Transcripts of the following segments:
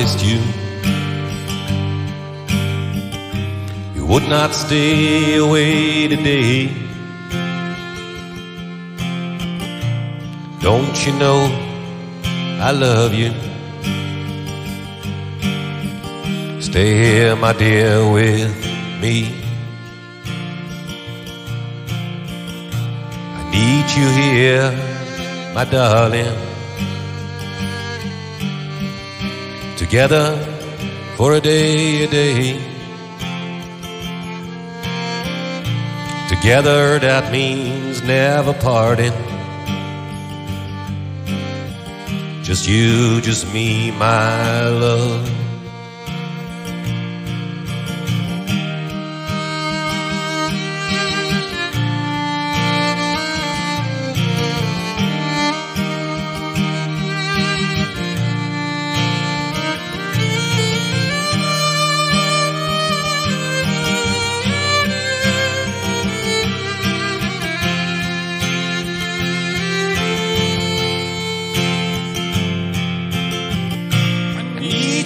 missed you. You would not stay away today. Don't you know I love you? Stay here, my dear, with me. I need you here, my darling. Together for a day, a day. Together that means never parting. Just you, just me, my love.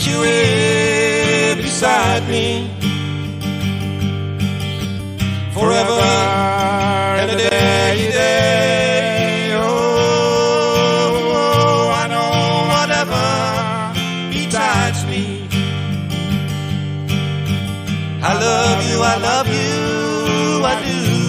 Here beside me forever and a day, day. Oh, oh I know whatever betides me. I love you, I love you, I do.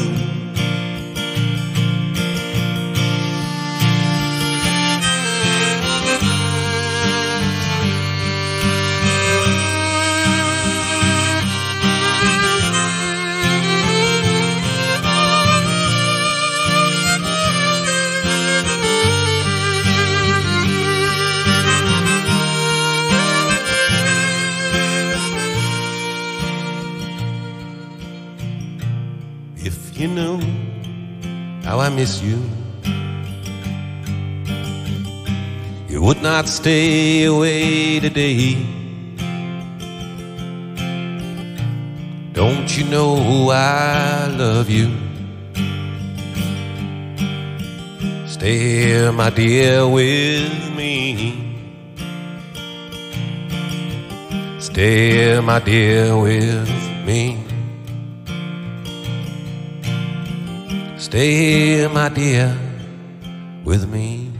You know how I miss you, you would not stay away today. Don't you know I love you? Stay my dear, with me. Stay my dear, with me. Stay here, my dear, with me.